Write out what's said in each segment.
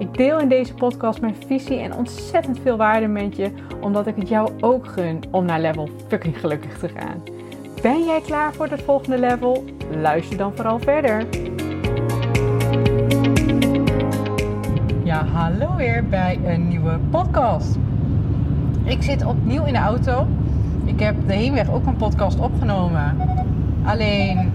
Ik deel in deze podcast mijn visie en ontzettend veel waarde met je, omdat ik het jou ook gun om naar level fucking gelukkig te gaan. Ben jij klaar voor het volgende level? Luister dan vooral verder. Ja, hallo weer bij een nieuwe podcast. Ik zit opnieuw in de auto. Ik heb de heenweg ook een podcast opgenomen. Alleen,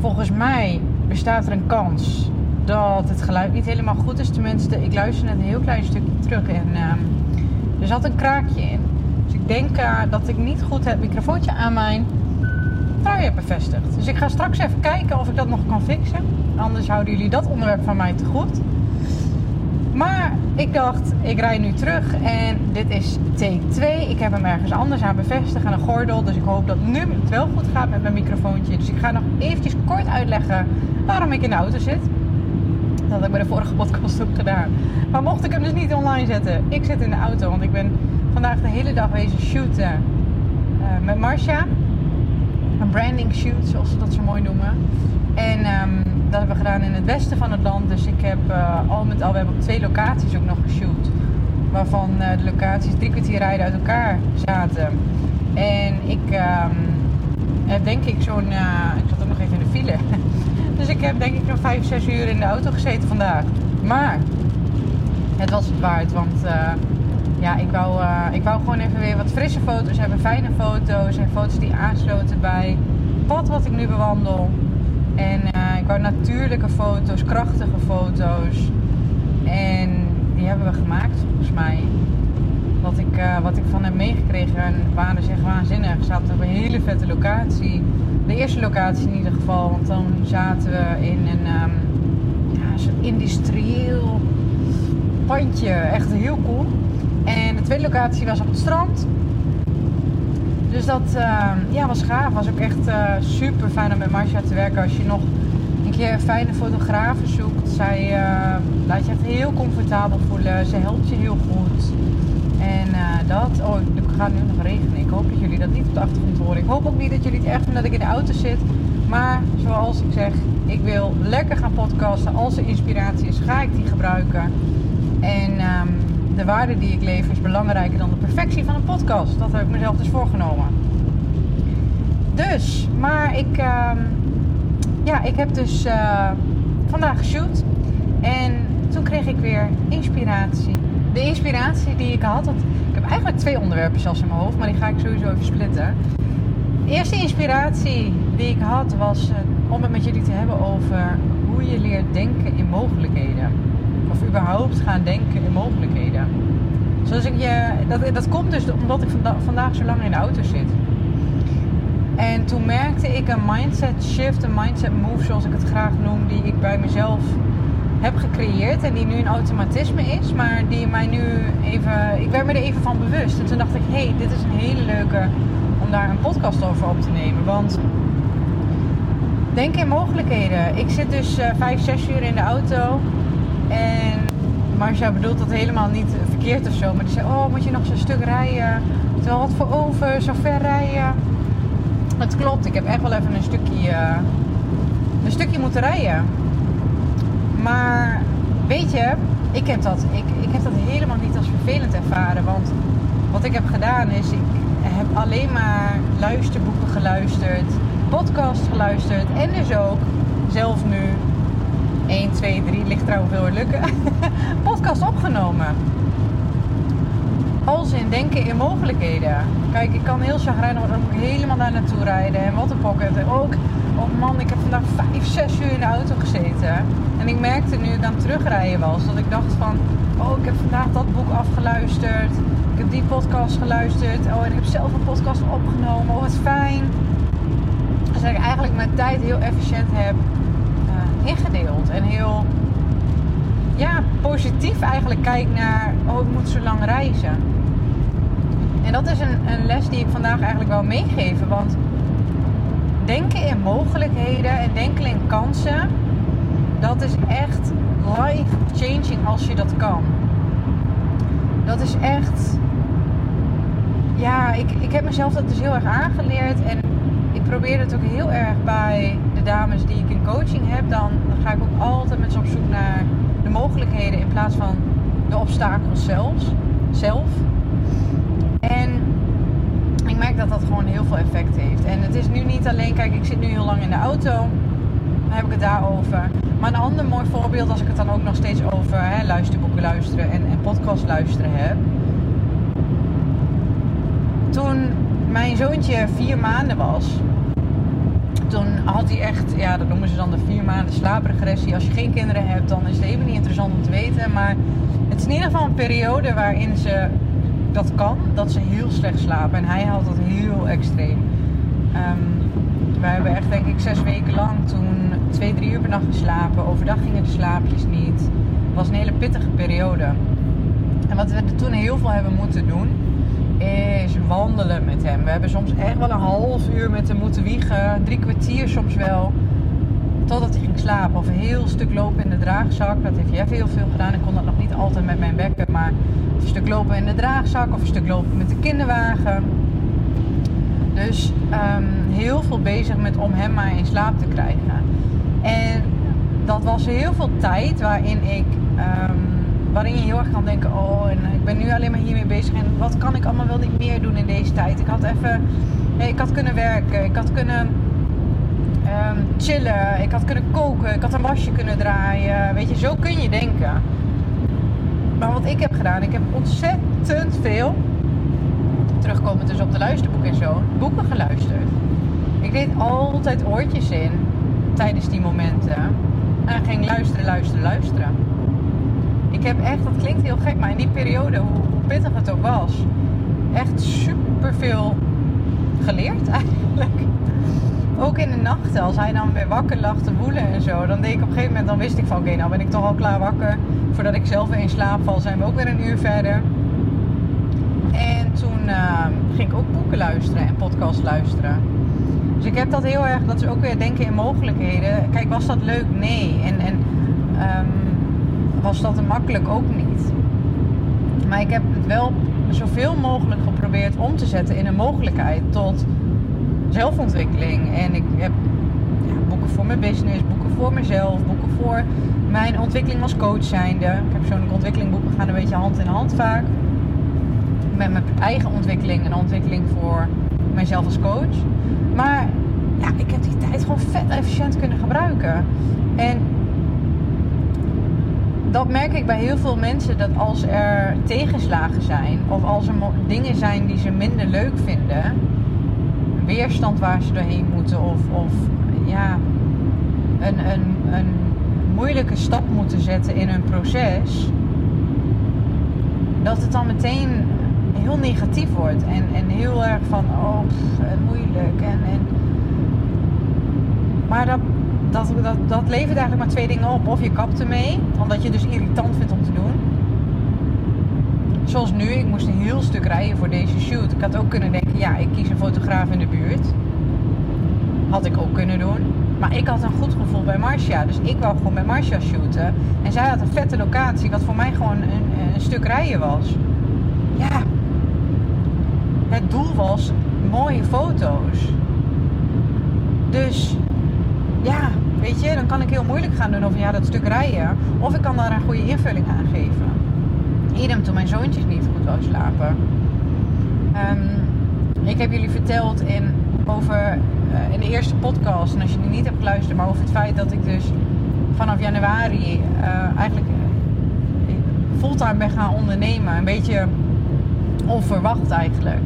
volgens mij bestaat er een kans dat het geluid niet helemaal goed is. Tenminste, ik luister net een heel klein stukje terug en uh, er zat een kraakje in. Dus ik denk uh, dat ik niet goed het microfoontje aan mijn trui heb bevestigd. Dus ik ga straks even kijken of ik dat nog kan fixen. Anders houden jullie dat onderwerp van mij te goed. Maar ik dacht, ik rij nu terug en dit is take 2. Ik heb hem ergens anders aan bevestigd aan een gordel. Dus ik hoop dat nu het wel goed gaat met mijn microfoontje. Dus ik ga nog eventjes kort uitleggen waarom ik in de auto zit. Dat had ik bij de vorige podcast ook gedaan. Maar mocht ik hem dus niet online zetten, ik zit in de auto. Want ik ben vandaag de hele dag wezen shooten uh, met Marcia. Een branding shoot, zoals ze dat zo mooi noemen. En um, dat hebben we gedaan in het westen van het land. Dus ik heb uh, al met al, we hebben op twee locaties ook nog geshoot. Waarvan uh, de locaties drie kwartier rijden uit elkaar zaten. En ik um, heb denk ik zo'n, ik zat ook nog even in de file. Dus ik heb denk ik nog 5, 6 uur in de auto gezeten vandaag. Maar het was het waard, want uh, ja, ik wou, uh, ik wou gewoon even weer wat frisse foto's hebben, fijne foto's en foto's die aansloten bij het pad wat ik nu bewandel. En uh, ik wou natuurlijke foto's, krachtige foto's. En die hebben we gemaakt volgens mij. Wat ik, wat ik van heb meegekregen waren echt waanzinnig. We zaten op een hele vette locatie de eerste locatie in ieder geval. Want dan zaten we in een um, ja, soort industrieel pandje. Echt heel cool. En de tweede locatie was op het strand. Dus dat uh, ja, was gaaf. Was ook echt uh, super fijn om met Marcia te werken. Als je nog een keer fijne fotografen zoekt. Zij uh, laat je echt heel comfortabel voelen. Ze helpt je heel goed. En uh, dat, oh, het gaat nu nog regenen. Ik hoop dat jullie dat niet op de achtergrond horen. Ik hoop ook niet dat jullie het echt vinden dat ik in de auto zit. Maar zoals ik zeg, ik wil lekker gaan podcasten. Als er inspiratie is, ga ik die gebruiken. En um, de waarde die ik lever is belangrijker dan de perfectie van een podcast. Dat heb ik mezelf dus voorgenomen. Dus, maar ik, um, ja, ik heb dus uh, vandaag geshoot. En toen kreeg ik weer inspiratie de inspiratie die ik had, want ik heb eigenlijk twee onderwerpen zelfs in mijn hoofd, maar die ga ik sowieso even splitten. De eerste inspiratie die ik had was uh, om het met jullie te hebben over hoe je leert denken in mogelijkheden. Of überhaupt gaan denken in mogelijkheden. Zoals ik je, dat, dat komt dus omdat ik vanda vandaag zo lang in de auto zit. En toen merkte ik een mindset shift, een mindset move zoals ik het graag noem, die ik bij mezelf heb gecreëerd en die nu een automatisme is, maar die mij nu even. Ik werd me er even van bewust. En toen dacht ik, hé, hey, dit is een hele leuke om daar een podcast over op te nemen. Want denk in mogelijkheden. Ik zit dus uh, vijf, zes uur in de auto. En Marcia bedoelt dat helemaal niet verkeerd of zo. Maar die zei, oh, moet je nog zo'n stuk rijden? Terwijl wat voor over, zo ver rijden. Het klopt, ik heb echt wel even een stukje, uh, een stukje moeten rijden. Maar weet je, ik heb, dat, ik, ik heb dat helemaal niet als vervelend ervaren. Want wat ik heb gedaan is, ik heb alleen maar luisterboeken geluisterd, podcast geluisterd en dus ook zelf nu 1, 2, 3, ligt hoeveel er lukken, podcast opgenomen. Denken in mogelijkheden. Kijk, ik kan heel chagrijnig worden, helemaal daar naartoe rijden. En wat een pocket. En ook, oh man, ik heb vandaag 5, 6 uur in de auto gezeten. En ik merkte nu ik aan terugrijden was, dat ik dacht van... Oh, ik heb vandaag dat boek afgeluisterd. Ik heb die podcast geluisterd. Oh, en ik heb zelf een podcast opgenomen. Oh, wat fijn. Dus dat ik eigenlijk mijn tijd heel efficiënt heb uh, ingedeeld. En heel ja, positief eigenlijk kijk naar... Oh, ik moet zo lang reizen. En dat is een, een les die ik vandaag eigenlijk wil meegeven. Want denken in mogelijkheden en denken in kansen, dat is echt life changing als je dat kan. Dat is echt. Ja, ik, ik heb mezelf dat dus heel erg aangeleerd. En ik probeer het ook heel erg bij de dames die ik in coaching heb. Dan, dan ga ik ook altijd met ze op zoek naar de mogelijkheden in plaats van de obstakels zelfs, zelf. Ik merk dat dat gewoon heel veel effect heeft. En het is nu niet alleen, kijk, ik zit nu heel lang in de auto. Dan heb ik het daarover. Maar een ander mooi voorbeeld, als ik het dan ook nog steeds over hè, luisterboeken luisteren en, en podcast luisteren heb. Toen mijn zoontje vier maanden was, toen had hij echt, ja, dat noemen ze dan de vier maanden slaapregressie. Als je geen kinderen hebt, dan is het even niet interessant om te weten. Maar het is in ieder geval een periode waarin ze dat kan, dat ze heel slecht slapen. En hij had dat heel extreem. Um, wij hebben echt, denk ik, zes weken lang toen twee, drie uur per nacht geslapen. Overdag gingen de slaapjes niet. Het was een hele pittige periode. En wat we toen heel veel hebben moeten doen, is wandelen met hem. We hebben soms echt wel een half uur met hem moeten wiegen. Drie kwartier soms wel. Totdat hij ging slapen. Of een heel stuk lopen in de draagzak. Dat heeft Jeff heel veel gedaan. Ik kon dat nog niet altijd met mijn bekken. Maar stuk lopen in de draagzak. Of een stuk lopen met de kinderwagen. Dus um, heel veel bezig met om hem maar in slaap te krijgen. En dat was heel veel tijd waarin ik... Um, waarin je heel erg kan denken, oh, en ik ben nu alleen maar hiermee bezig. En wat kan ik allemaal wel niet meer doen in deze tijd? Ik had even, ik had kunnen werken, ik had kunnen um, chillen, ik had kunnen koken, ik had een wasje kunnen draaien. Weet je, zo kun je denken. Maar wat ik heb gedaan, ik heb ontzettend veel, terugkomend dus op de luisterboek en zo, boeken geluisterd. Ik deed altijd oortjes in tijdens die momenten. En ging luisteren, luisteren, luisteren ik heb echt, dat klinkt heel gek, maar in die periode, hoe, pittig het ook was, echt super veel geleerd eigenlijk. Ook in de nachten, als hij dan weer wakker lag te woelen en zo, dan deed ik op een gegeven moment, dan wist ik van oké, nou ben ik toch al klaar wakker. Voordat ik zelf weer in slaap val, zijn we ook weer een uur verder. En toen uh, ging ik ook boeken luisteren en podcast luisteren. Dus ik heb dat heel erg, dat is ook weer denken in mogelijkheden. Kijk, was dat leuk? Nee. En, en um, was dat makkelijk ook niet. Maar ik heb het wel zoveel mogelijk geprobeerd om te zetten in een mogelijkheid tot zelfontwikkeling. En ik heb ja, boeken voor mijn business, boeken voor mezelf, boeken voor mijn ontwikkeling als coach zijnde. Ik heb persoonlijke ontwikkeling boeken gaan een beetje hand in hand vaak. Met mijn eigen ontwikkeling en ontwikkeling voor mijzelf als coach. Maar ja, ik heb die tijd gewoon vet efficiënt kunnen gebruiken. En dat merk ik bij heel veel mensen dat als er tegenslagen zijn of als er dingen zijn die ze minder leuk vinden, weerstand waar ze doorheen moeten of, of ja, een, een, een moeilijke stap moeten zetten in hun proces, dat het dan meteen heel negatief wordt en, en heel erg van oh, moeilijk en, en maar dat, dat, dat, dat levert eigenlijk maar twee dingen op. Of je kapt ermee, omdat je dus irritant vindt om te doen. Zoals nu, ik moest een heel stuk rijden voor deze shoot. Ik had ook kunnen denken, ja, ik kies een fotograaf in de buurt. Had ik ook kunnen doen. Maar ik had een goed gevoel bij Marcia. Dus ik wou gewoon bij Marcia shooten. En zij had een vette locatie, wat voor mij gewoon een, een stuk rijden was. Ja, het doel was mooie foto's. Dus ja, weet je, dan kan ik heel moeilijk gaan doen over ja, dat stuk rijden. Of ik kan daar een goede invulling aan geven. Idem toen mijn zoontjes niet goed wou slapen. Um, ik heb jullie verteld in, over, uh, in de eerste podcast, en als je die niet hebt geluisterd, maar over het feit dat ik dus vanaf januari uh, eigenlijk uh, fulltime ben gaan ondernemen. Een beetje onverwacht eigenlijk.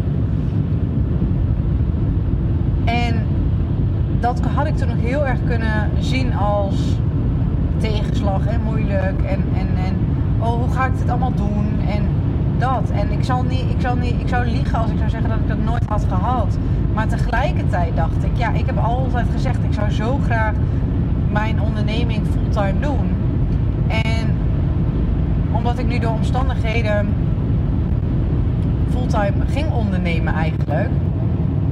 En dat had ik toen nog heel erg kunnen zien als tegenslag en moeilijk. En, en, en oh, hoe ga ik dit allemaal doen? En dat. En ik zou, niet, ik, zou niet, ik zou liegen als ik zou zeggen dat ik dat nooit had gehad. Maar tegelijkertijd dacht ik, ja, ik heb altijd gezegd, ik zou zo graag mijn onderneming fulltime doen. En omdat ik nu door omstandigheden fulltime ging ondernemen eigenlijk.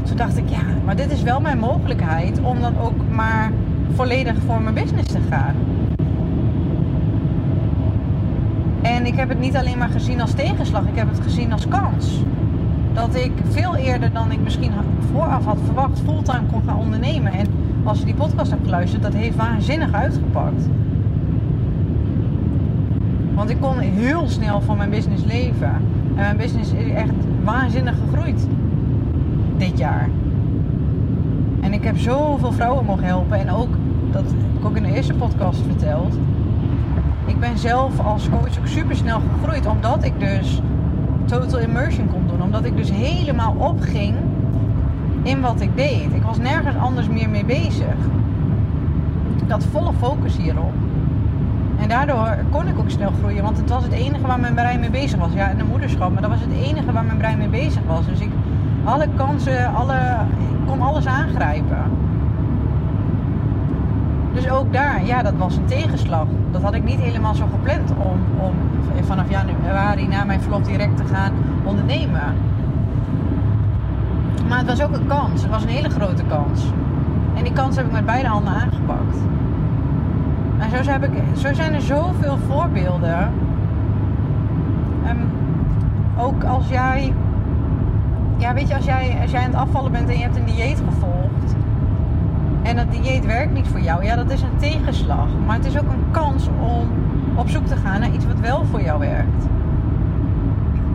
Toen dacht ik, ja, maar dit is wel mijn mogelijkheid om dan ook maar volledig voor mijn business te gaan. En ik heb het niet alleen maar gezien als tegenslag, ik heb het gezien als kans. Dat ik veel eerder dan ik misschien vooraf had verwacht fulltime kon gaan ondernemen. En als je die podcast hebt geluisterd, dat heeft waanzinnig uitgepakt. Want ik kon heel snel van mijn business leven. En mijn business is echt waanzinnig gegroeid dit jaar. En ik heb zoveel vrouwen mogen helpen. En ook, dat heb ik ook in de eerste podcast verteld. Ik ben zelf als coach ook super snel gegroeid. Omdat ik dus total immersion kon doen. Omdat ik dus helemaal opging in wat ik deed. Ik was nergens anders meer mee bezig. Ik had volle focus hierop. En daardoor kon ik ook snel groeien, want het was het enige waar mijn brein mee bezig was. Ja, en de moederschap, maar dat was het enige waar mijn brein mee bezig was. Dus ik, alle kansen, alle, ik kon alles aangrijpen. Dus ook daar, ja, dat was een tegenslag. Dat had ik niet helemaal zo gepland om, om vanaf januari na mijn verlof direct te gaan ondernemen. Maar het was ook een kans. Het was een hele grote kans. En die kans heb ik met beide handen aangepakt. En zo, heb ik, zo zijn er zoveel voorbeelden. Um, ook als jij, ja, weet je, als jij, als jij aan het afvallen bent en je hebt een dieet gevolgd. En dat dieet werkt niet voor jou. Ja, dat is een tegenslag. Maar het is ook een kans om op zoek te gaan naar iets wat wel voor jou werkt.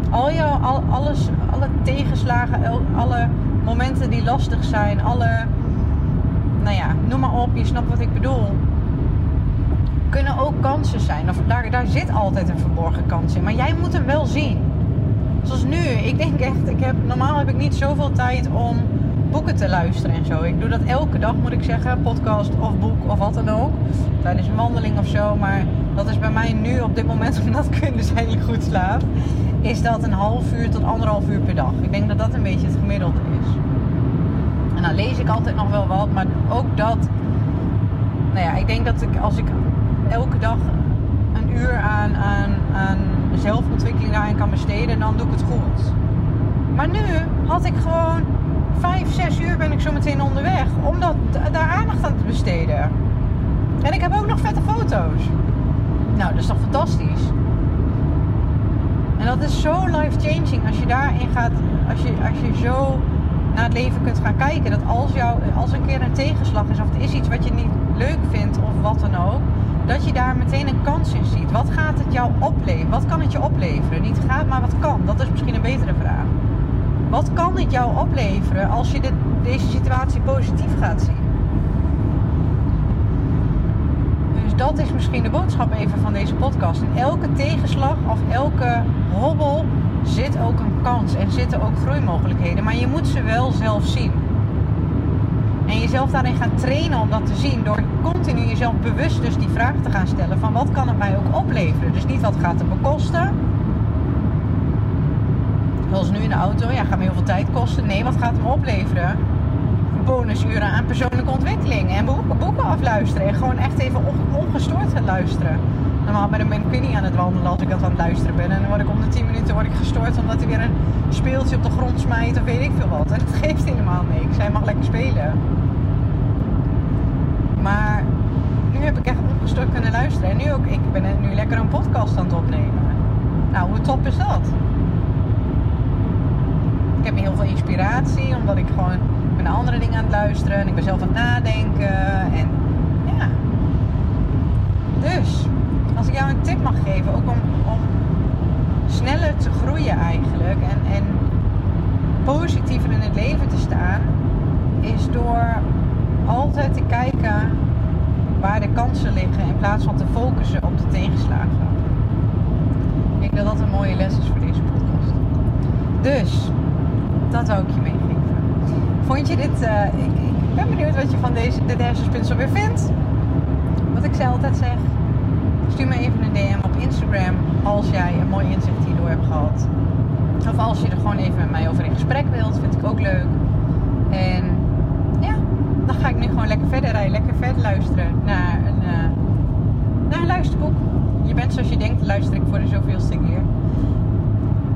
Al jouw, al, alles, alle tegenslagen, alle momenten die lastig zijn, alle, nou ja, noem maar op, je snapt wat ik bedoel kunnen ook kansen zijn. Of daar, daar zit altijd een verborgen kans in. Maar jij moet hem wel zien. Zoals nu. Ik denk echt, ik heb, normaal heb ik niet zoveel tijd om boeken te luisteren en zo. Ik doe dat elke dag, moet ik zeggen. Podcast of boek of wat dan ook. Tijdens een wandeling of zo. Maar dat is bij mij nu op dit moment, omdat ik dus niet goed slaap. Is dat een half uur tot anderhalf uur per dag. Ik denk dat dat een beetje het gemiddelde is. En dan lees ik altijd nog wel wat. Maar ook dat... Nou ja, ik denk dat ik als ik elke dag een uur aan, aan, aan zelfontwikkeling daarin kan besteden, dan doe ik het goed. Maar nu had ik gewoon vijf, zes uur ben ik zo meteen onderweg om dat, daar aandacht aan te besteden. En ik heb ook nog vette foto's. Nou, dat is toch fantastisch. En dat is zo life-changing als je daarin gaat, als je, als je zo naar het leven kunt gaan kijken. Dat als, jou, als een keer een tegenslag is of het is iets wat je niet leuk vindt of wat dan ook dat je daar meteen een kans in ziet. Wat gaat het jou opleveren? Wat kan het je opleveren? Niet gaat, maar wat kan? Dat is misschien een betere vraag. Wat kan het jou opleveren als je deze situatie positief gaat zien? Dus dat is misschien de boodschap even van deze podcast. In elke tegenslag of elke hobbel zit ook een kans en zitten ook groeimogelijkheden. Maar je moet ze wel zelf zien. En jezelf daarin gaan trainen om dat te zien. Door continu jezelf bewust dus die vraag te gaan stellen van wat kan het mij ook opleveren. Dus niet wat gaat het bekosten. Zoals nu in de auto. Ja, gaat me heel veel tijd kosten. Nee, wat gaat het me opleveren? Bonusuren aan persoonlijke ontwikkeling. En boeken, boeken afluisteren. En gewoon echt even ongestoord gaan luisteren. Normaal ben ik niet aan het wandelen als ik dat aan het luisteren ben. En dan word ik om de 10 minuten word ik gestoord omdat hij weer een speeltje op de grond smijt of weet ik veel wat. En dat geeft helemaal niks. Hij mag lekker spelen. Maar nu heb ik echt ongestoord kunnen luisteren. En nu ook, ik ben nu lekker een podcast aan het opnemen. Nou, hoe top is dat? Ik heb heel veel inspiratie, omdat ik gewoon ben naar andere dingen aan het luisteren. En ik ben zelf aan het nadenken. En ja. Dus, als ik jou een tip mag geven, ook om, om sneller te groeien eigenlijk. En, en positiever in het leven te staan. Is door altijd te kijken waar de kansen liggen in plaats van te focussen op de tegenslagen. Ik denk dat dat een mooie les is voor deze podcast. Dus, dat zou ik je meegeven. Vond Uh, ik, ik, ben benieuwd wat je van deze, dit hersenspinsel weer vindt. Wat ik zei altijd zeg. Stuur me even een DM op Instagram als jij een mooi inzicht hierdoor hebt gehad. Of als je er gewoon even met mij over in gesprek wilt, vind ik ook leuk. En ja, dan ga ik nu gewoon lekker verder rijden, lekker verder luisteren naar een, uh, naar een luisterboek. Je bent zoals je denkt, luister ik voor de zoveelste keer.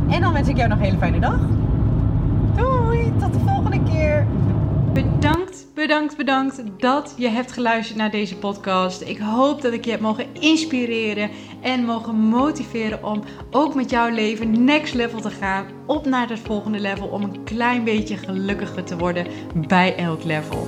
En dan wens ik jou nog een hele fijne dag. Doei, tot de volgende keer. Bedankt, bedankt, bedankt dat je hebt geluisterd naar deze podcast. Ik hoop dat ik je heb mogen inspireren en mogen motiveren om ook met jouw leven next level te gaan. Op naar het volgende level om een klein beetje gelukkiger te worden bij elk level.